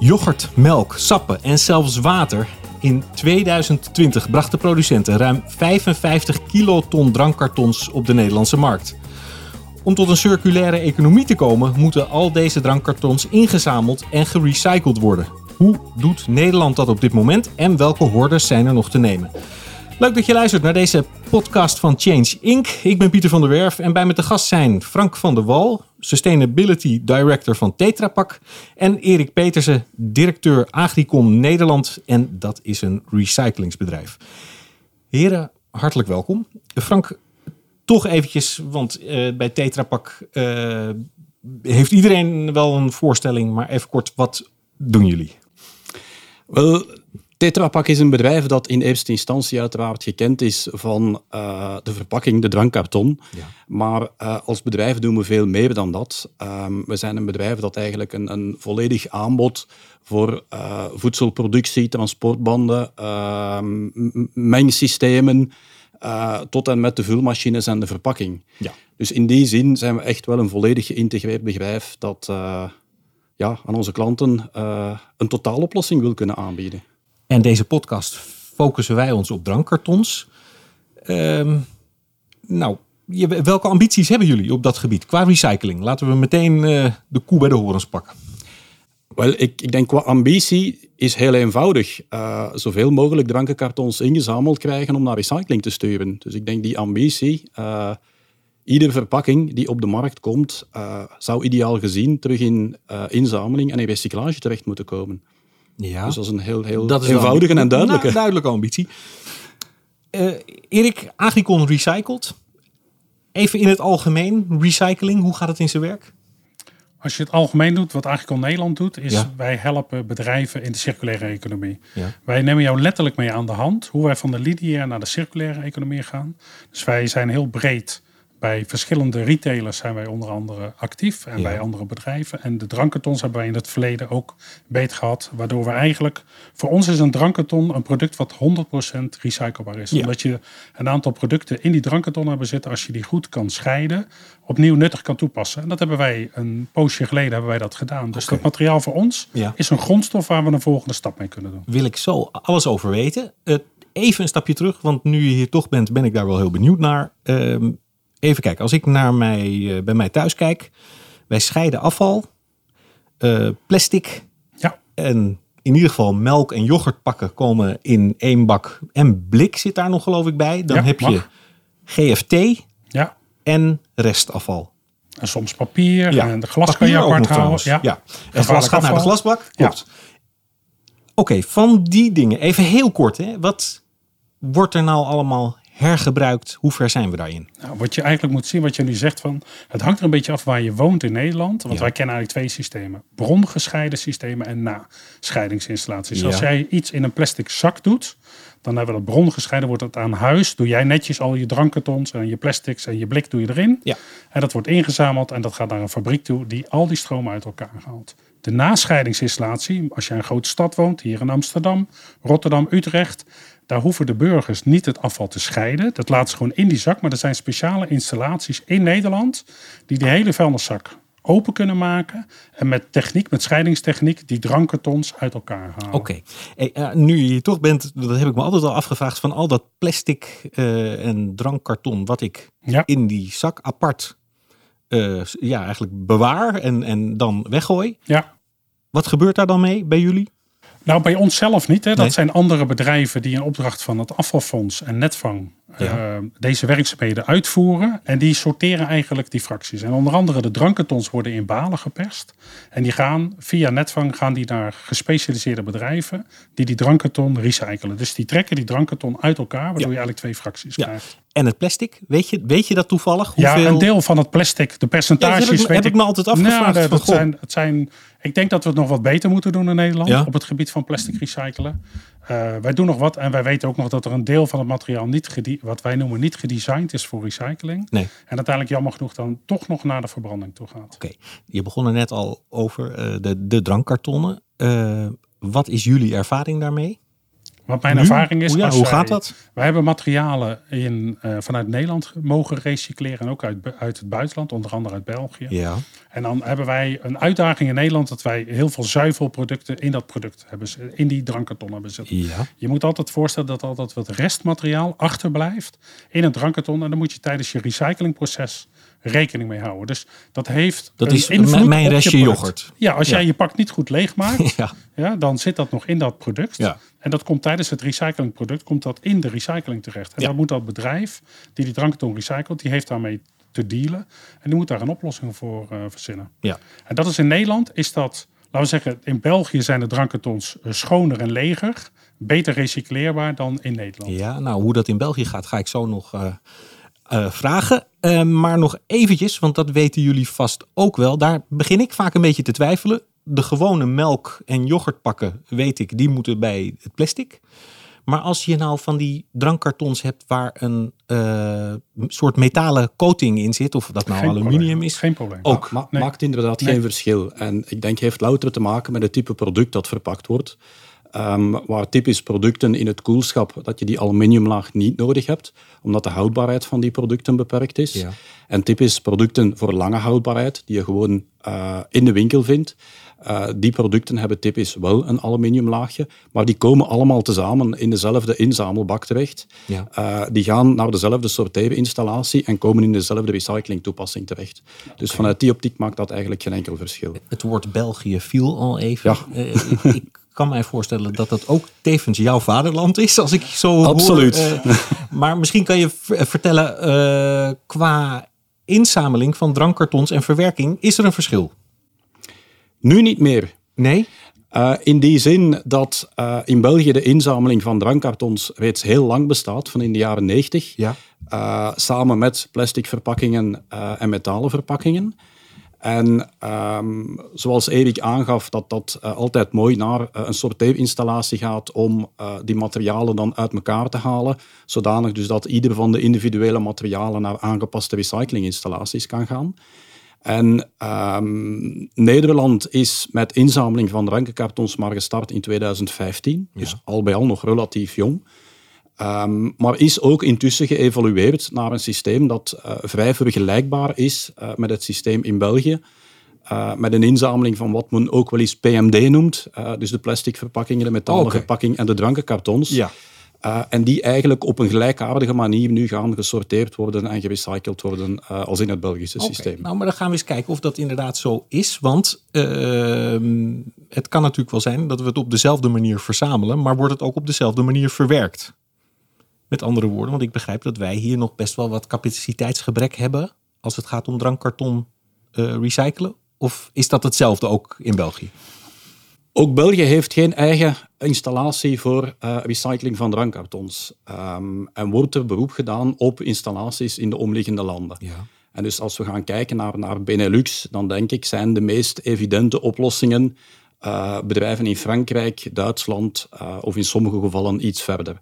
Yoghurt, melk, sappen en zelfs water. In 2020 brachten producenten ruim 55 kiloton drankkartons op de Nederlandse markt. Om tot een circulaire economie te komen, moeten al deze drankkartons ingezameld en gerecycled worden. Hoe doet Nederland dat op dit moment en welke hordes zijn er nog te nemen? Leuk dat je luistert naar deze podcast van Change Inc. Ik ben Pieter van der Werf en bij me te gast zijn Frank van der Wal, Sustainability Director van Tetra Pak, en Erik Petersen, directeur Agricom Nederland. En dat is een recyclingsbedrijf. Heren, hartelijk welkom. Frank, toch eventjes, want uh, bij Tetra Pak uh, heeft iedereen wel een voorstelling, maar even kort, wat doen jullie? Wel, Tetra Pak is een bedrijf dat in eerste instantie uiteraard gekend is van uh, de verpakking, de drankkarton. Ja. Maar uh, als bedrijf doen we veel meer dan dat. Um, we zijn een bedrijf dat eigenlijk een, een volledig aanbod voor uh, voedselproductie, transportbanden, ehm, mengsystemen, tot en met de vulmachines en de verpakking. Ja. Dus in die zin zijn we echt wel een volledig geïntegreerd bedrijf dat ja, aan onze klanten een totaaloplossing wil kunnen aanbieden. En deze podcast focussen wij ons op drankkartons. Um, nou, welke ambities hebben jullie op dat gebied qua recycling? Laten we meteen uh, de koe bij de horens pakken. Wel, ik, ik denk qua ambitie is heel eenvoudig. Uh, zoveel mogelijk drankenkartons ingezameld krijgen om naar recycling te sturen. Dus ik denk die ambitie, uh, iedere verpakking die op de markt komt, zou ideaal gezien terug in inzameling en in recyclage terecht moeten komen. Ja. Dus dat is een heel, heel dat is eenvoudige en duidelijke. Nou, duidelijke ambitie. Uh, Erik, Agricon Recycled. Even in het algemeen, recycling, hoe gaat het in zijn werk? Als je het algemeen doet, wat Agricon Nederland doet, is wij helpen bedrijven in de circulaire economie. Ja. Wij nemen jou letterlijk mee aan de hand hoe wij van de lineaire naar de circulaire economie gaan. Dus wij zijn heel breed bij verschillende retailers zijn wij onder andere actief en bij andere bedrijven. En de drankkartons hebben wij in het verleden ook beet gehad. Waardoor we eigenlijk, voor ons is een drankkarton een product wat 100% recyclebaar is. Omdat je een aantal producten in die drankkarton hebben zitten, als je die goed kan scheiden, opnieuw nuttig kan toepassen. En dat hebben wij een poosje geleden hebben wij dat gedaan. Dus dat materiaal voor ons is een grondstof waar we een volgende stap mee kunnen doen. Wil ik zo alles over weten. Uh, even een stapje terug, want nu je hier toch bent, ben ik daar wel heel benieuwd naar. Uh, even kijken, als ik naar mij, uh, bij mij thuis kijk, wij scheiden afval, uh, plastic ja. en in ieder geval melk en yoghurtpakken komen in één bak. En blik zit daar nog geloof ik bij. Dan heb je GFT ja. en restafval. En soms papier ja. en de glas kan je apart houden. Ja. ja. En glas gaat naar de glasbak. Klopt. Oké, van die dingen, even heel kort. Hè. Wat wordt er nou allemaal hergebruikt? Hoe ver zijn we daarin? Nou, wat je eigenlijk moet zien, wat je nu zegt van, het hangt er een beetje af waar je woont in Nederland. Want wij kennen eigenlijk twee systemen. Brongescheiden systemen en nascheidingsinstallaties. Ja. Als jij iets in een plastic zak doet, dan hebben we dat brongescheiden, wordt het aan huis. Doe jij netjes al je drankkartons en je plastics en je blik doe je erin. Ja. En dat wordt ingezameld en dat gaat naar een fabriek toe die al die stromen uit elkaar haalt. De nascheidingsinstallatie, als je in een grote stad woont, hier in Amsterdam, Rotterdam, Utrecht, daar hoeven de burgers niet het afval te scheiden. Dat laten ze gewoon in die zak. Maar er zijn speciale installaties in Nederland die die hele vuilniszak open kunnen maken. En met techniek, met scheidingstechniek, die drankkartons uit elkaar halen. Oké. Eh, nu je hier toch bent, dat heb ik me altijd al afgevraagd, van al dat plastic uh, en drankkarton wat ik in die zak apart uh, ja, eigenlijk bewaar en, en dan weggooi. Ja. Wat gebeurt daar dan mee bij jullie? Nou, bij ons zelf niet. Hè. Dat zijn andere bedrijven die in opdracht van het afvalfonds en Netvang uh, deze werkzaamheden uitvoeren. En die sorteren eigenlijk die fracties. En onder andere de drankkartons worden in balen geperst. En die gaan via Netvang gaan die naar gespecialiseerde bedrijven die die drankkarton recyclen. Dus die trekken die drankkarton uit elkaar, waardoor je eigenlijk twee fracties krijgt. En het plastic, weet je, weet je dat toevallig? Hoeveel... Ja, een deel van het plastic, de percentages. Ja, heb, ik, heb ik, me altijd afgevraagd. Nou, dat, zijn, het zijn, ik denk dat we het nog wat beter moeten doen in Nederland op het gebied van plastic recyclen. Uh, wij doen nog wat en wij weten ook nog dat er een deel van het materiaal niet wat wij noemen niet gedesigned is voor recycling. Nee. En uiteindelijk jammer genoeg dan toch nog naar de verbranding toe gaat. Oké, je begon er net al over uh, de, de drankkartonnen. Uh, wat is jullie ervaring daarmee? Wat mijn ervaring is. Hoe, ja, hoe gaat dat? Wij hebben materialen in, uh, vanuit Nederland mogen recycleren. En ook uit, uit het buitenland, onder andere uit België. Ja. En dan hebben wij een uitdaging in Nederland dat wij heel veel zuivelproducten in dat product hebben, in die drankkarton hebben zitten. Ja. Je moet altijd voorstellen dat altijd wat restmateriaal achterblijft in het drankkarton. En dan moet je tijdens je recyclingproces rekening mee houden. Dus dat heeft dat is mijn restje yoghurt. Ja, als jij je pak niet goed leegmaakt, ja. ja. dan zit dat nog in dat product. Ja. En dat komt tijdens het recyclingproduct komt dat in de recycling terecht. En dan moet dat bedrijf die die drankton recycelt, die heeft daarmee te dealen. En die moet daar een oplossing voor uh, verzinnen. Ja. En dat is in Nederland, is dat, laten we zeggen, in België zijn de drankkartons eh, schoner en leger. Beter recycleerbaar dan in Nederland. Ja, nou hoe dat in België gaat, ga ik zo nog uh, uh, vragen. maar nog eventjes, want dat weten jullie vast ook wel. Daar begin ik vaak een beetje te twijfelen. De gewone melk- en yoghurtpakken, weet ik, die moeten bij het plastic. Maar als je nou van die drankkartons hebt waar een uh, soort metalen coating in zit, of dat nou geen aluminium probleem. is, geen probleem. ook. Ma nee. Maakt inderdaad nee. geen verschil. En ik denk heeft louter te maken met het type product dat verpakt wordt. Um, waar typisch producten in het koelschap, dat je die aluminiumlaag niet nodig hebt, omdat de houdbaarheid van die producten beperkt is. Ja. En typisch producten voor lange houdbaarheid, die je gewoon uh, in de winkel vindt, uh, die producten hebben typisch wel een aluminiumlaagje, maar die komen allemaal tezamen in dezelfde inzamelbak terecht. Ja. Uh, die gaan naar dezelfde sorteerinstallatie en komen in dezelfde recyclingtoepassing terecht. Okay. Dus vanuit die optiek maakt dat eigenlijk geen enkel verschil. Het woord België viel al even. Ja. ik, kan mij voorstellen dat dat ook tevens jouw vaderland is, als ik zo Absoluut. Hoor, uh, maar misschien kan je vertellen, uh, qua inzameling van drankkartons en verwerking, is er een verschil? Nu niet meer. Nee? Uh, in die zin dat uh, in België de inzameling van drankkartons reeds heel lang bestaat, van in de jaren 90. Ja. Uh, samen met plastic verpakkingen en metalen verpakkingen. En um, zoals Erik aangaf, dat dat uh, altijd mooi naar uh, een sorteerinstallatie gaat om uh, die materialen dan uit elkaar te halen, zodanig dus dat ieder van de individuele materialen naar aangepaste recyclinginstallaties kan gaan. En um, Nederland is met inzameling van drankenkartons maar gestart in 2015, Ja. dus al bij al nog relatief jong. Um, maar is ook intussen geëvolueerd naar een systeem dat uh, vrij vergelijkbaar is uh, met het systeem in België. Uh, met een inzameling van wat men ook wel eens PMD noemt. dus de plastic verpakkingen, de metalen verpakking en de drankenkartons. Ja. en die eigenlijk op een gelijkaardige manier nu gaan gesorteerd worden en gerecycled worden als in het Belgische systeem. Nou, maar dan gaan we eens kijken of dat inderdaad zo is. Want ehm, het kan natuurlijk wel zijn dat we het op dezelfde manier verzamelen, maar wordt het ook op dezelfde manier verwerkt? Met andere woorden, want ik begrijp dat wij hier nog best wel wat capaciteitsgebrek hebben als het gaat om drankkarton eh, recyclen. Of is dat hetzelfde ook in België? Ook België heeft geen eigen installatie voor uh, recycling van drankkartons. Um, en wordt er beroep gedaan op installaties in de omliggende landen. Ja. En dus als we gaan kijken naar, naar Benelux, dan denk ik zijn de meest evidente oplossingen uh, bedrijven in Frankrijk, Duitsland uh, of in sommige gevallen iets verder.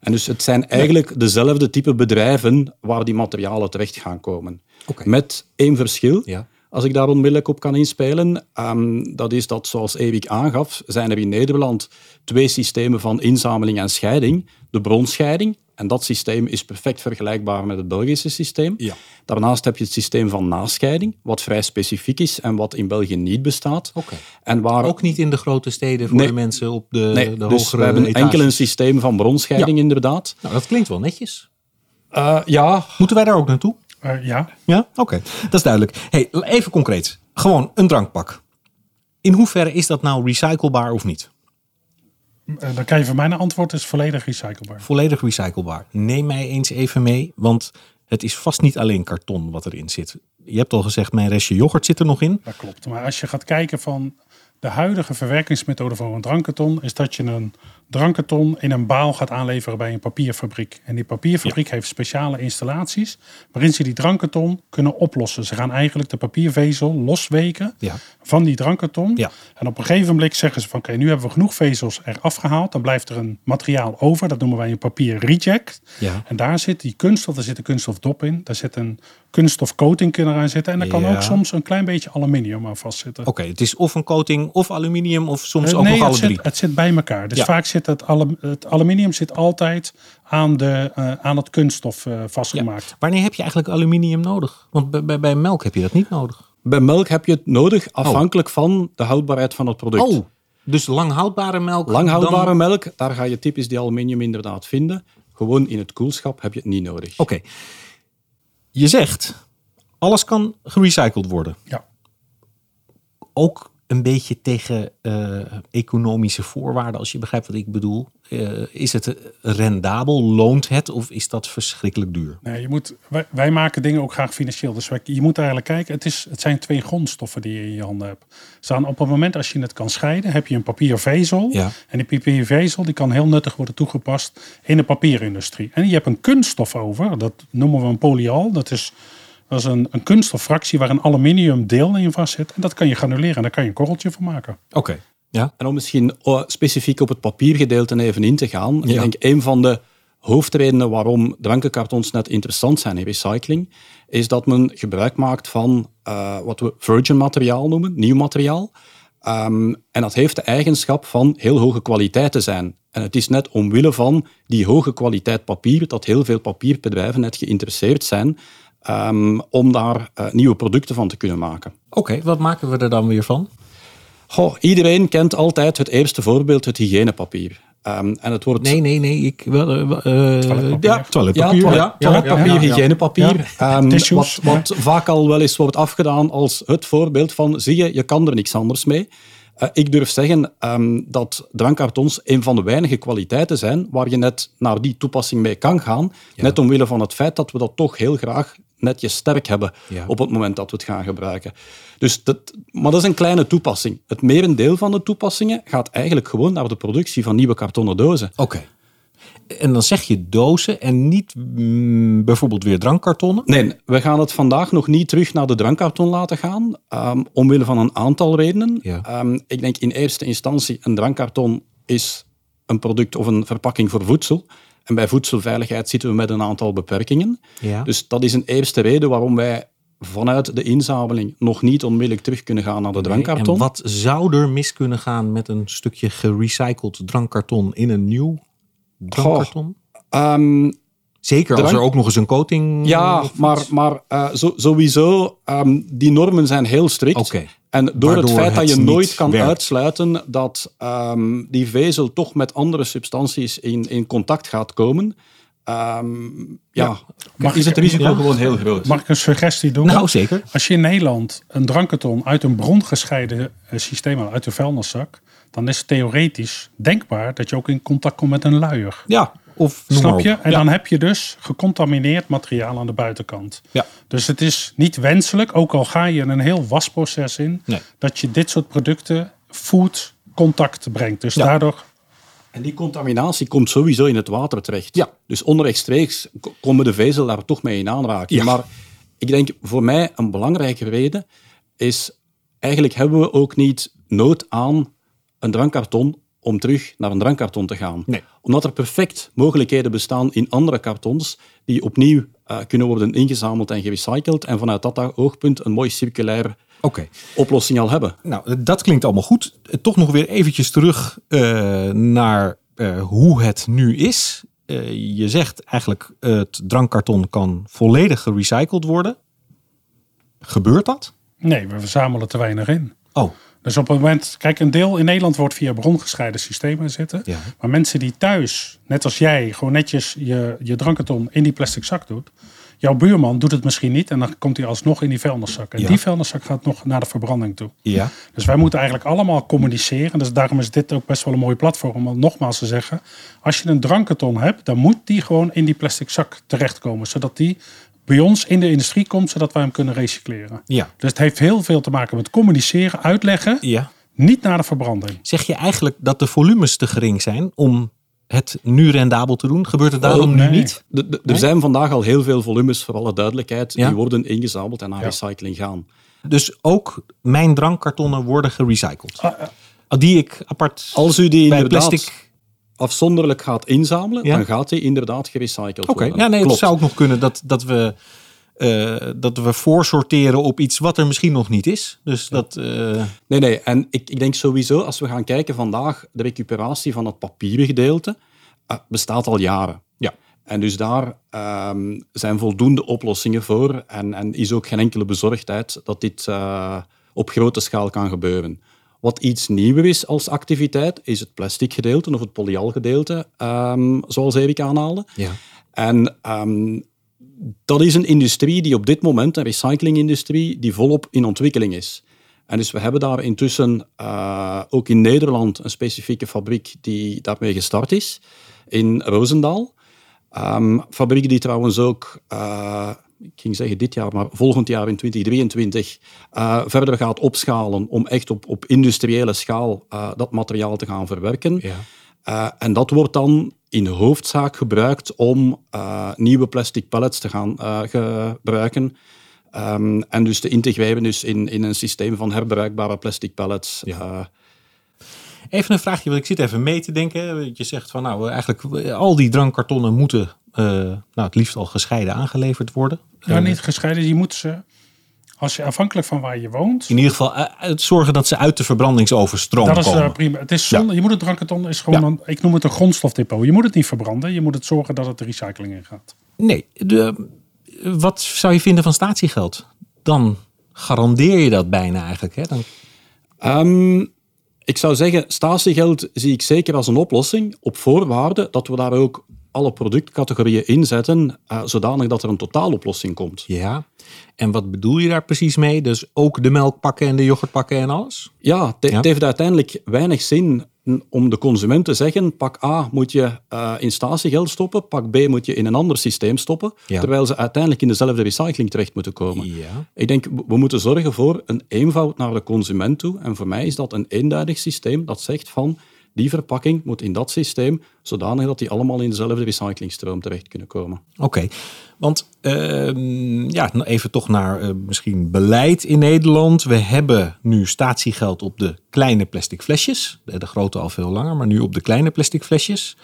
En dus het zijn eigenlijk dezelfde type bedrijven waar die materialen terecht gaan komen. Met één verschil. Ja. Als ik daar onmiddellijk op kan inspelen, um, dat is dat, zoals Erik aangaf, zijn er in Nederland twee systemen van inzameling en scheiding. De bronscheiding, en dat systeem is perfect vergelijkbaar met het Belgische systeem. Ja. Daarnaast heb je het systeem van nascheiding, wat vrij specifiek is en wat in België niet bestaat. Oké. En waar Ook niet in de grote steden voor Nee. de mensen op de, nee, de dus hogere we hebben etages. enkel een systeem van bronscheiding, inderdaad. Nou, dat klinkt wel netjes. Uh, ja, Moeten wij daar ook naartoe? Uh, ja, Ja, oké. Dat is duidelijk. Hey, even concreet. Gewoon een drankpak. In hoeverre is dat nou recyclebaar of niet? Uh, dan kan je van mijn antwoord is volledig recyclebaar. Volledig recyclebaar. Neem mij eens even mee, want het is vast niet alleen karton wat erin zit. Je hebt al gezegd, mijn restje yoghurt zit er nog in. Dat klopt. Maar als je gaat kijken van de huidige verwerkingsmethode voor een drankkarton, is dat je een drankkarton in een baal gaat aanleveren bij een papierfabriek. En die papierfabriek heeft speciale installaties waarin ze die drankkarton kunnen oplossen. Ze gaan eigenlijk de papiervezel losweken Ja. van die drankkarton. Ja. En op een gegeven moment zeggen ze van oké, nu hebben we genoeg vezels eraf gehaald. Dan blijft er een materiaal over. Dat noemen wij een papier reject. Ja. En daar zit die kunststof, daar zit een kunststofdop in. Daar zit een kunststofcoating kunnen aan zitten. En daar kan ook soms een klein beetje aluminium aan vastzitten. Oké, het is of een coating of aluminium of soms ook nog het alle drie. zit, het zit bij elkaar. Dus vaak zit zit het, het aluminium zit altijd aan, de, uh, aan het kunststof uh, vastgemaakt. Wanneer heb je eigenlijk aluminium nodig? Want bij, bij, melk heb je dat niet nodig. Bij melk heb je het nodig afhankelijk van de houdbaarheid van het product. Oh, dus lang houdbare melk? Lang houdbare melk, daar ga je typisch die aluminium inderdaad vinden. Gewoon in het koelschap heb je het niet nodig. Oké. Je zegt, alles kan gerecycled worden. Ja. Ook een beetje tegen uh, economische voorwaarden, als je begrijpt wat ik bedoel. Uh, is het rendabel? Loont het? Of is dat verschrikkelijk duur? Nee, je moet, wij, wij maken dingen ook graag financieel. Dus wij, je moet eigenlijk kijken. Het, is, het zijn twee grondstoffen die je in je handen hebt. Staan op het moment als je het kan scheiden, heb je een papiervezel. Ja. En die papiervezel die kan heel nuttig worden toegepast in de papierindustrie. En je hebt een kunststof over. Dat noemen we een polyal. Dat is dat is een, een kunststoffractie waar een aluminium deel in vast zit. En dat kan je granuleren en daar kan je een korreltje van maken. Oké. Ja. En om misschien oh, specifiek op het papiergedeelte even in te gaan. Ik denk een van de hoofdredenen waarom drankenkartons net interessant zijn in recycling, is dat men gebruik maakt van uh, wat we virgin materiaal noemen, nieuw materiaal. Um, en dat heeft de eigenschap van heel hoge kwaliteit te zijn. En het is net omwille van die hoge kwaliteit papier dat heel veel papierbedrijven net geïnteresseerd zijn um, om daar uh, nieuwe producten van te kunnen maken. Oké, wat maken we er dan weer van? Goh, iedereen kent altijd het eerste voorbeeld, het hygiënepapier. Um, en het wordt... Nee, nee, nee. Ik, wel, uh, toiletpapier. Ja, toiletpapier. Ja, toilet, toiletpapier, hygiënepapier. Um, wat, wat vaak al wel eens wordt afgedaan als het voorbeeld van, zie je, je kan er niks anders mee. Uh, ik durf zeggen um, dat drankkartons een van de weinige kwaliteiten zijn waar je net naar die toepassing mee kan gaan. Net omwille van het feit dat we dat toch heel graag netjes sterk hebben ja. op het moment dat we het gaan gebruiken. Dus dat, maar dat is een kleine toepassing. Het merendeel van de toepassingen gaat eigenlijk gewoon naar de productie van nieuwe kartonnen dozen. Oké. En dan zeg je dozen en niet mm, bijvoorbeeld weer drankkartonnen? Nee, we gaan het vandaag nog niet terug naar de drankkarton laten gaan, um, omwille van een aantal redenen. Ja. Um, ik denk in eerste instantie, een drankkarton is een product of een verpakking voor voedsel. En bij voedselveiligheid zitten we met een aantal beperkingen. Ja. Dus dat is een eerste reden waarom wij vanuit de inzameling nog niet onmiddellijk terug kunnen gaan naar de drankkarton. En wat zou er mis kunnen gaan met een stukje gerecycled drankkarton in een nieuw drankkarton? Goh, um, Zeker als er ook nog eens een coating... Ja, maar, maar uh, zo, sowieso, um, die normen zijn heel strikt. Okay. En door Waardoor het feit dat je nooit kan werkt. uitsluiten dat um, die vezel toch met andere substanties in, in contact gaat komen, um, ja, is ik- het risico ja? gewoon heel groot. Mag ik een suggestie doen? Nou, zeker. Als je in Nederland een drankkarton uit een brongescheiden eh, systeem uit de vuilniszak, dan is het theoretisch denkbaar dat je ook in contact komt met een luier. Ja, of noem maar Snap je? op. En Ja. dan heb je dus gecontamineerd materiaal aan de buitenkant. Ja. Dus het is niet wenselijk, ook al ga je een heel wasproces in, Nee. dat je dit soort producten food contact brengt. Dus Ja. daardoor En die contaminatie komt sowieso in het water terecht. Ja. Dus onrechtstreeks ko- komen de vezel daar toch mee in aanraking. Ja. Maar ik denk voor mij een belangrijke reden is, eigenlijk hebben we ook niet nood aan een drankkarton om terug naar een drankkarton te gaan. Nee. Omdat er perfect mogelijkheden bestaan in andere kartons die opnieuw eh, kunnen worden ingezameld en gerecycled en vanuit dat oogpunt een mooi circulaire Oké. oplossing al hebben. Nou, dat klinkt allemaal goed. Eh, Toch nog weer eventjes terug eh, naar eh, hoe het nu is. Eh, je zegt eigenlijk het drankkarton kan volledig gerecycled worden. Gebeurt dat? nee, we verzamelen te weinig in. Oh, Dus op het moment, kijk, een deel in Nederland wordt via brongescheiden systemen zitten. Ja. Maar mensen die thuis, net als jij, gewoon netjes je, je drankkarton in die plastic zak doet. Jouw buurman doet het misschien niet en dan komt hij alsnog in die vuilniszak. En Ja. die vuilniszak gaat nog naar de verbranding toe. ja. Dus wij moeten eigenlijk allemaal communiceren. Dus daarom is dit ook best wel een mooi platform om nogmaals te zeggen. Als je een drankkarton hebt, dan moet die gewoon in die plastic zak terechtkomen. Zodat die bij ons in de industrie komt, zodat wij hem kunnen recycleren. Ja. Dus het heeft heel veel te maken met communiceren, uitleggen. Ja. Niet naar de verbranding. Zeg je eigenlijk dat de volumes te gering zijn om het nu rendabel te doen? Gebeurt het daarom Oh, nu nee. niet? De- de- er zijn vandaag al heel veel volumes, voor alle duidelijkheid, Ja. die worden ingezameld en naar Ja. recycling gaan. Dus ook mijn drankkartonnen worden gerecycled. Ah, Die ik apart Als u die bij inderdaad plastic... afzonderlijk gaat inzamelen, Ja. dan gaat die inderdaad gerecycled worden. ja, nee, het zou ook nog kunnen dat, dat we dat we voorsorteren op iets wat er misschien nog niet is. Dus dat. Nee, nee. En ik, ik denk sowieso, als we gaan kijken vandaag, de recuperatie van het papieren gedeelte bestaat al jaren. Ja. En dus daar ehm, zijn voldoende oplossingen voor. En, en is ook geen enkele bezorgdheid dat dit op grote schaal kan gebeuren. Wat iets nieuwer is als activiteit, is het plastic gedeelte of het polyalgedeelte, um, zoals Erik aanhaalde. Ja. En um, dat is een industrie die op dit moment, een recyclingindustrie, die volop in ontwikkeling is. En dus we hebben daar intussen uh, ook in Nederland een specifieke fabriek die daarmee gestart is, in Roosendaal. Um, fabriek die trouwens ook uh, ik ging zeggen dit jaar, maar volgend jaar in 2023 uh, verder gaat opschalen om echt op, op industriële schaal uh, dat materiaal te gaan verwerken. Ja. Uh, en dat wordt dan in de hoofdzaak gebruikt om nieuwe plastic pallets te gaan gebruiken. Um, en dus te integreren dus in, in een systeem van herbruikbare plastic pallets. Ja. Even een vraagje, want ik zit even mee te denken. Je zegt van nou, eigenlijk al die drankkartonnen moeten nou, het liefst al gescheiden aangeleverd worden. Ja, uh, niet gescheiden. Je moet ze, als je afhankelijk van waar je woont. In ieder geval uh, zorgen dat ze uit de verbrandingsoverstroom komen. Dat is prima. Het is zonde. Ja. Je moet het drankkarton is gewoon, ja. een, ik noem het een grondstofdepot. Je moet het niet verbranden. Je moet het zorgen dat het de recycling in gaat. Nee. De, wat zou je vinden van statiegeld? Dan garandeer je dat bijna eigenlijk. Hè? Dan... Um, ik zou zeggen, statiegeld zie ik zeker als een oplossing op voorwaarde dat we daar ook alle productcategorieën inzetten, uh, zodanig dat er een totaaloplossing komt. Ja, en wat bedoel je daar precies mee? Dus ook de melkpakken en de yoghurtpakken en alles? Ja, het heeft uiteindelijk weinig zin om de consument te zeggen, pak A moet je uh, in statiegeld stoppen, pak B moet je in een ander systeem stoppen, ja. terwijl ze uiteindelijk in dezelfde recycling terecht moeten komen. Ja. Ik denk, we moeten zorgen voor een eenvoud naar de consument toe. En voor mij is dat een eenduidig systeem dat zegt van, die verpakking moet in dat systeem, zodanig dat die allemaal in dezelfde recyclingstroom terecht kunnen komen. Oké, want uh, ja, even toch naar uh, misschien beleid in Nederland. We hebben nu statiegeld op de kleine plastic flesjes. De grote al veel langer, maar nu op de kleine plastic flesjes.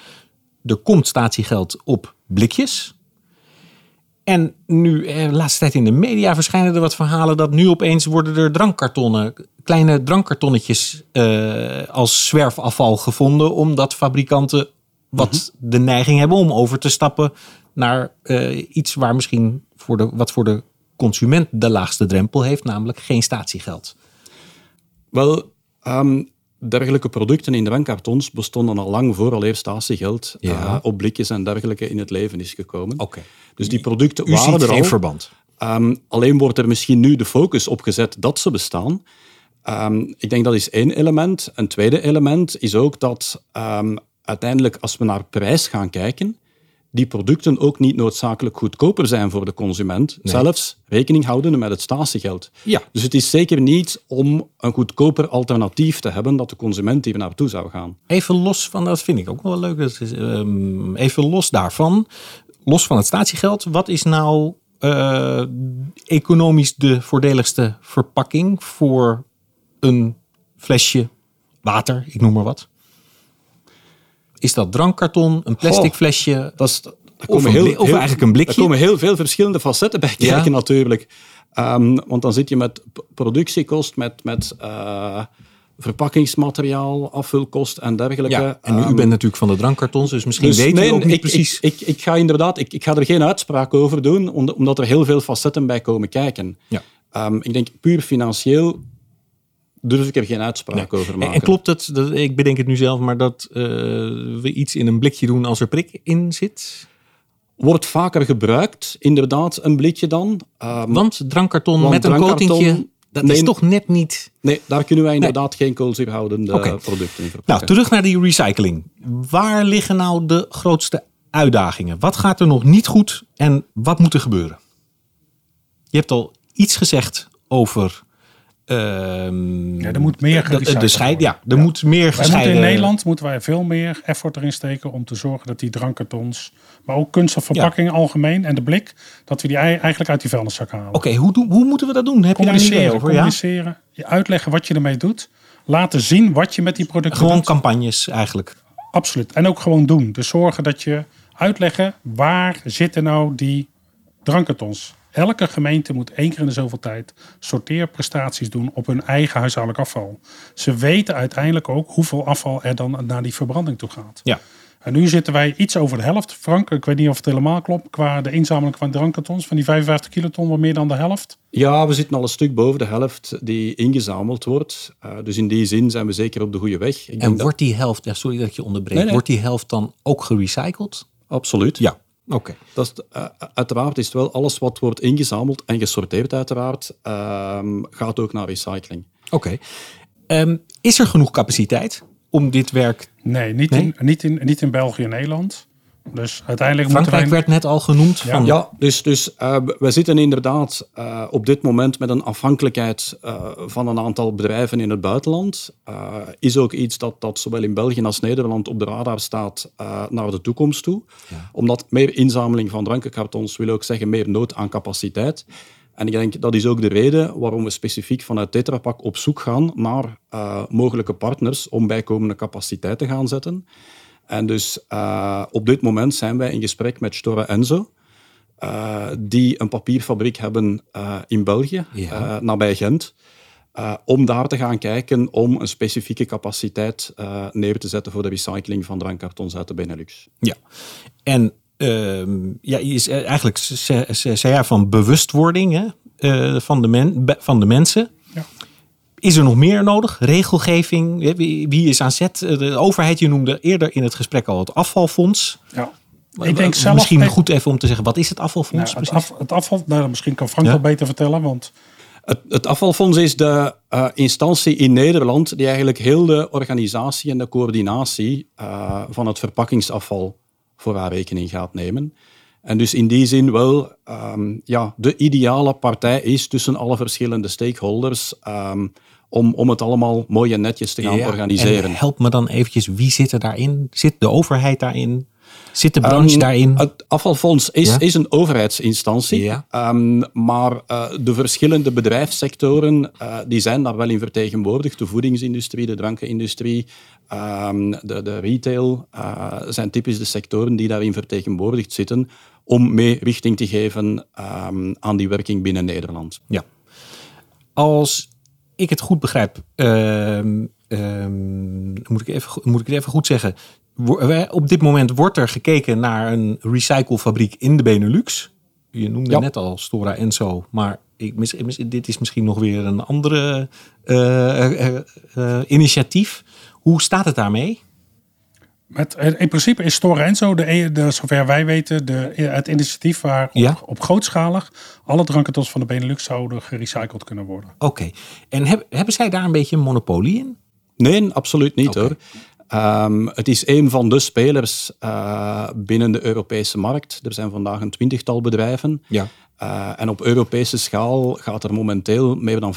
Er komt statiegeld op blikjes. En nu, eh, de laatste tijd in de media verschijnen er wat verhalen dat nu opeens worden er drankkartonnen, kleine drankkartonnetjes uh, als zwerfafval gevonden, omdat fabrikanten wat mm -hmm. de neiging hebben om over te stappen naar uh, iets waar misschien voor de, wat voor de consument de laagste drempel heeft, namelijk geen statiegeld. Wel, um, dergelijke producten in drankkartons bestonden al lang voor al eerst statiegeld ja. uh, op blikjes en dergelijke in het leven is gekomen. Oké. Okay. Dus die producten U waren er geen al. verband. Um, alleen wordt er misschien nu de focus op gezet dat ze bestaan. Um, ik denk dat is één element. Een tweede element is ook dat um, uiteindelijk als we naar prijs gaan kijken, die producten ook niet noodzakelijk goedkoper zijn voor de consument. Nee. Zelfs rekening houdende met het statiegeld. Ja. Dus het is zeker niet om een goedkoper alternatief te hebben dat de consument hier naartoe zou gaan. Even los van, dat vind ik ook wel leuk, dat is, um, even los daarvan, los van het statiegeld, wat is nou uh, economisch de voordeligste verpakking voor een flesje water, ik noem maar wat? Is dat drankkarton, een plastic flesje? Dat is, of, heel, of eigenlijk een blikje? Er komen heel veel verschillende facetten bij kijken ja. natuurlijk. Um, want dan zit je met productiekost, met, met uh, verpakkingsmateriaal, afvulkost en dergelijke. Ja, en um, u bent natuurlijk van de drankkartons, dus misschien dus weet nee, u ook niet ik, precies. Ik, ik, ik, ga inderdaad, ik, ik ga er geen uitspraak over doen, omdat er heel veel facetten bij komen kijken. Ja. Um, ik denk puur financieel durf ik er geen uitspraak nee. over maken. En klopt het, dat, ik bedenk het nu zelf, maar dat uh, we iets in een blikje doen als er prik in zit? Wordt vaker gebruikt, inderdaad, een blikje dan. Um, want drankkarton want met drankkarton, een coatingje, dat nee, is toch net niet... Nee, daar kunnen wij inderdaad nee. geen koolzuurhoudende okay. producten in verpakken. Nou, terug naar die recycling. Waar liggen nou de grootste uitdagingen? Wat gaat er nog niet goed en wat moet er gebeuren? Je hebt al iets gezegd over Um, ja, er moet meer de, de scheid, Ja, er ja. moet meer gescheiden... in Nederland moeten wij veel meer effort erin steken om te zorgen dat die drankkartons, maar ook kunststofverpakkingen ja. algemeen en de blik, dat we die eigenlijk uit die vuilniszak halen. Oké, okay, hoe, hoe moeten we dat doen? Heb communiceren, je daar over? communiceren, je uitleggen wat je ermee doet, laten zien wat je met die producten Gewoon doet. campagnes eigenlijk. Absoluut. En ook gewoon doen. Dus zorgen dat je uitleggen waar zitten nou die drankkartons Elke gemeente moet één keer in de zoveel tijd sorteerprestaties doen op hun eigen huishoudelijk afval. Ze weten uiteindelijk ook hoeveel afval er dan naar die verbranding toe gaat. Ja. En nu zitten wij iets over de helft. Frank, ik weet niet of het helemaal klopt. Qua de inzameling van drankkartons, van die 55 kiloton, wat meer dan de helft. Ja, we zitten al een stuk boven de helft die ingezameld wordt. Uh, dus in die zin zijn we zeker op de goede weg. Ik en wordt die helft, ja, sorry dat ik je onderbreek, wordt die helft dan ook gerecycled? Absoluut. Ja. Oké. Okay. Uh, uiteraard is het wel alles wat wordt ingezameld en gesorteerd, uiteraard, uh, gaat ook naar recycling. Oké. Okay. Um, is er genoeg capaciteit om dit werk? Nee, niet, In, niet, in, niet in België en Nederland. Dus uiteindelijk Frankrijk wij... werd net al genoemd. Ja, van... ja dus, dus uh, we zitten inderdaad uh, op dit moment met een afhankelijkheid uh, van een aantal bedrijven in het buitenland. is ook iets dat, dat zowel in België als Nederland op de radar staat naar de toekomst toe. Ja. Omdat meer inzameling van drankenkartons wil ook zeggen meer nood aan capaciteit. En ik denk dat is ook de reden waarom we specifiek vanuit Tetra Pak op zoek gaan naar mogelijke partners om bijkomende capaciteit te gaan zetten. En dus uh, op dit moment zijn wij in gesprek met Stora Enzo, uh, die een papierfabriek hebben uh, in België, ja. nabij Gent. om daar te gaan kijken om een specifieke capaciteit neer te zetten voor de recycling van drankkartons uit de Benelux. Ja, en ehm, ja, is eigenlijk zei van bewustwording hè, van, de men, van de mensen. Is er nog meer nodig? Regelgeving? Wie, is aan zet? De overheid, je noemde eerder in het gesprek al het afvalfonds. Ja. Ik denk zelf, misschien goed even om te zeggen, wat is het afvalfonds? Nou, het, af, het, afval, nou, misschien kan Frank ja. wel beter vertellen. Want... Het, het afvalfonds is de uh, instantie in Nederland die eigenlijk heel de organisatie en de coördinatie uh, van het verpakkingsafval voor haar rekening gaat nemen. En dus in die zin wel um, ja, de ideale partij is tussen alle verschillende stakeholders um, om, om het allemaal mooi en netjes te gaan ja, organiseren. help me dan eventjes, wie zit er daarin? Zit de overheid daarin? Zit de branche um, daarin? Het afvalfonds is, ja? is een overheidsinstantie, ja. um, maar uh, de verschillende bedrijfssectoren uh, die zijn daar wel in vertegenwoordigd. De voedingsindustrie, de drankenindustrie, um, de, de retail uh, zijn typisch de sectoren die daarin vertegenwoordigd zitten om mee richting te geven aan die werking binnen Nederland. Ja. Als ik het goed begrijp, uh, uh, moet, ik even, moet ik het even goed zeggen. Op dit moment wordt er gekeken naar een recyclefabriek in de Benelux. Je noemde ja. net al Stora Enso, maar ik, mis, mis, dit is misschien nog weer een andere uh, initiatief. Hoe staat het daarmee? Met, in principe is Stora Enso, de, e- de, zover wij weten, de, het initiatief waar op, ja? op grootschalig alle drankkartons van de Benelux zouden gerecycled kunnen worden. Oké. Okay. En heb, hebben zij daar een beetje een monopolie in? Nee, absoluut niet okay. hoor. Um, het is een van de spelers uh, binnen de Europese markt. Er zijn vandaag een twintigtal bedrijven. Ja. Uh, en op Europese schaal gaat er momenteel meer dan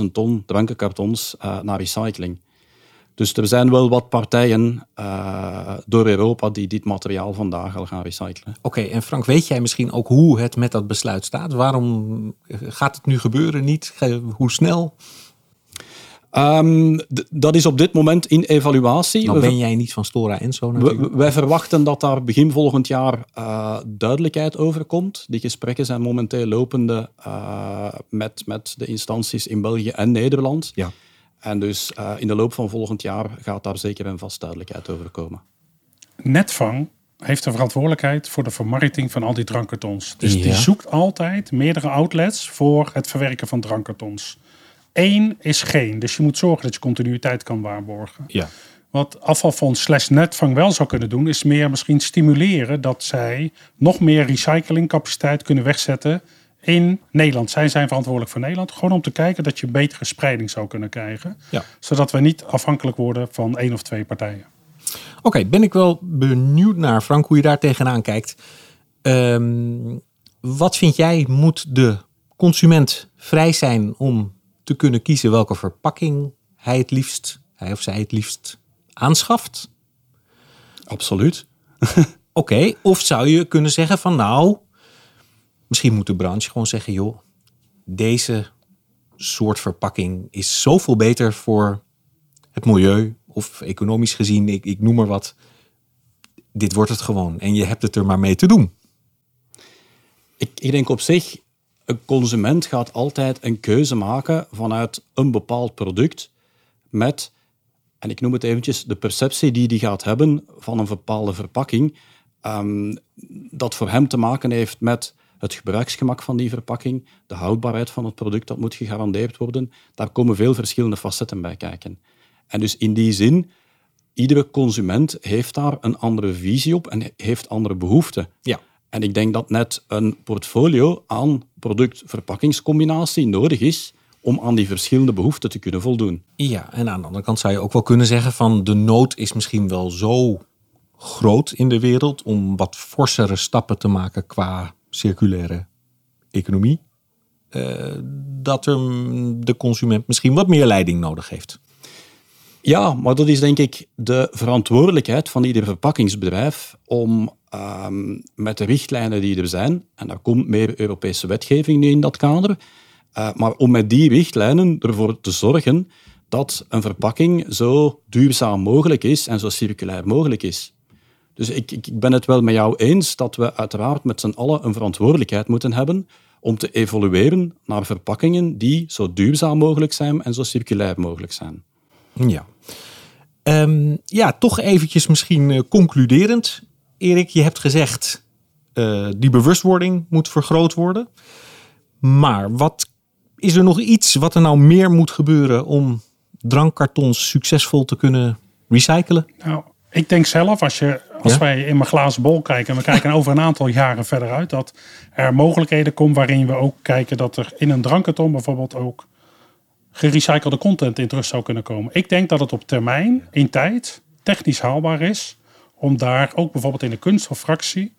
500.000 ton drankenkartons uh, naar recycling. Dus er zijn wel wat partijen uh, door Europa die dit materiaal vandaag al gaan recyclen. Oké, okay, en Frank, weet jij misschien ook hoe het met dat besluit staat? Waarom gaat het nu gebeuren? Niet? Hoe snel? Um, dat is op dit moment in evaluatie. Nou ben jij niet van Stora en zo natuurlijk. Wij verwachten dat daar begin volgend jaar uh, duidelijkheid over komt. Die gesprekken zijn momenteel lopende uh, met, met de instanties in België en Nederland. Ja. En dus uh, in de loop van volgend jaar gaat daar zeker een vast duidelijkheid over komen. Netvang heeft de verantwoordelijkheid voor de vermarkting van al die drankkartons. Dus ja. die zoekt altijd meerdere outlets voor het verwerken van drankkartons. Eén is geen, dus je moet zorgen dat je continuïteit kan waarborgen. Ja. Wat afvalfonds slash netvang wel zou kunnen doen, is meer misschien stimuleren dat zij nog meer recyclingcapaciteit kunnen wegzetten in Nederland. Zij zijn verantwoordelijk voor Nederland. Gewoon om te kijken dat je betere spreiding zou kunnen krijgen. Ja. Zodat we niet afhankelijk worden van één of twee partijen. Oké, okay, ben ik wel benieuwd naar, Frank, hoe je daar tegenaan kijkt. Um, wat vind jij, moet de consument vrij zijn om te kunnen kiezen welke verpakking hij het liefst, hij of zij het liefst aanschaft? Absoluut. Oké, okay, of zou je kunnen zeggen van nou, Misschien moet de branche gewoon zeggen, joh, deze soort verpakking is zoveel beter voor het milieu of economisch gezien, ik, ik noem maar wat. Dit wordt het gewoon en je hebt het er maar mee te doen. Ik, ik denk op zich, een consument gaat altijd een keuze maken vanuit een bepaald product met, en ik noem het eventjes, de perceptie die hij gaat hebben van een bepaalde verpakking, um, dat voor hem te maken heeft met het gebruiksgemak van die verpakking, de houdbaarheid van het product, dat moet gegarandeerd worden. Daar komen veel verschillende facetten bij kijken. En dus in die zin, iedere consument heeft daar een andere visie op en heeft andere behoeften. Ja. En ik denk dat net een portfolio aan product-verpakkingscombinatie nodig is om aan die verschillende behoeften te kunnen voldoen. Ja, en aan de andere kant zou je ook wel kunnen zeggen van de nood is misschien wel zo groot in de wereld om wat forsere stappen te maken qua circulaire economie. Uh, dat er de consument misschien wat meer leiding nodig heeft. Ja, maar dat is denk ik de verantwoordelijkheid van ieder verpakkingsbedrijf om um, met de richtlijnen die er zijn, en daar komt meer Europese wetgeving nu in dat kader, uh, maar om met die richtlijnen ervoor te zorgen dat een verpakking zo duurzaam mogelijk is en zo circulair mogelijk is. Dus ik, ik ben het wel met jou eens dat we uiteraard met z'n allen een verantwoordelijkheid moeten hebben om te evolueren naar verpakkingen die zo duurzaam mogelijk zijn en zo circulair mogelijk zijn. Ja. Um, ja, toch eventjes misschien uh, concluderend. Erik, je hebt gezegd, uh, die bewustwording moet vergroot worden. Maar wat is er nog iets wat er nou meer moet gebeuren om drankkartons succesvol te kunnen recyclen? Nou, ik denk zelf, als, je, als wij in mijn glazen bol kijken en we kijken over een aantal jaren verder uit, dat er mogelijkheden komen waarin we ook kijken dat er in een drankkarton bijvoorbeeld ook gerecyclede content in terug zou kunnen komen. Ik denk dat het op termijn, in tijd, technisch haalbaar is om daar ook bijvoorbeeld in de kunststoffractie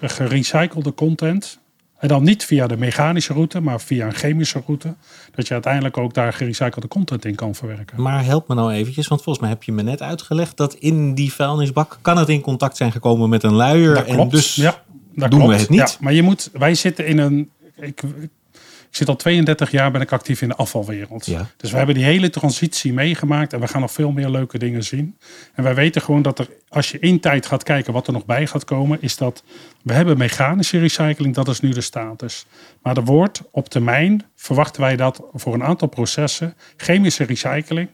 gerecyclede content en dan niet via de mechanische route, maar via een chemische route. Dat je uiteindelijk ook daar gerecyclede content in kan verwerken. Maar help me nou eventjes, want volgens mij heb je me net uitgelegd dat in die vuilnisbak kan het in contact zijn gekomen met een luier. Dat klopt. En dus ja, dat doen klopt. we het niet. Ja, maar je moet, wij zitten in een. Ik, ik zit al 32 jaar ben ik actief in de afvalwereld. Ja. Dus we hebben die hele transitie meegemaakt en we gaan nog veel meer leuke dingen zien. En wij weten gewoon dat er, als je in tijd gaat kijken wat er nog bij gaat komen, is dat we hebben mechanische recycling, dat is nu de status. Maar er wordt op termijn, verwachten wij dat voor een aantal processen, chemische recycling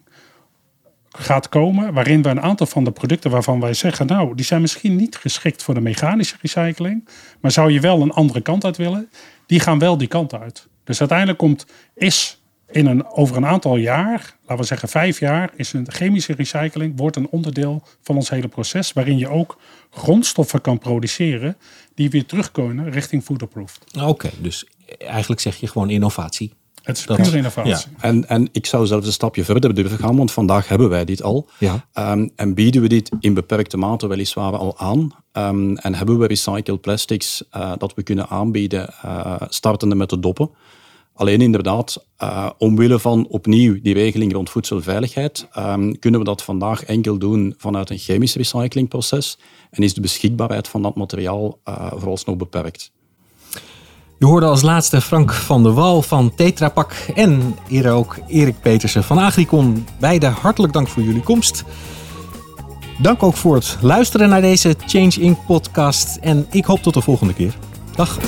gaat komen, waarin we een aantal van de producten waarvan wij zeggen, nou, die zijn misschien niet geschikt voor de mechanische recycling, maar zou je wel een andere kant uit willen, die gaan wel die kant uit. Dus uiteindelijk komt, is in een, over een aantal jaar, laten we zeggen vijf jaar, is een chemische recycling wordt een onderdeel van ons hele proces, waarin je ook grondstoffen kan produceren die weer terugkomen richting foodproof. Oké, dus eigenlijk zeg je gewoon innovatie. Het is puur innovatie. Ja. En, en ik zou zelfs een stapje verder durven gaan, want vandaag hebben wij dit al. Ja. Um, en bieden we dit in beperkte mate weliswaar al aan. Um, en hebben we recycled plastics uh, dat we kunnen aanbieden, uh, startende met de doppen. Alleen inderdaad, uh, omwille van opnieuw die regeling rond voedselveiligheid, um, kunnen we dat vandaag enkel doen vanuit een chemisch recyclingproces en is de beschikbaarheid van dat materiaal vooralsnog beperkt. Je hoorde als laatste Frank van der Wal van Tetra Pak en eerder ook Erik Petersen van Agricon. Beide hartelijk dank voor jullie komst. Dank ook voor het luisteren naar deze Change Inc. podcast en ik hoop tot de volgende keer. Dag.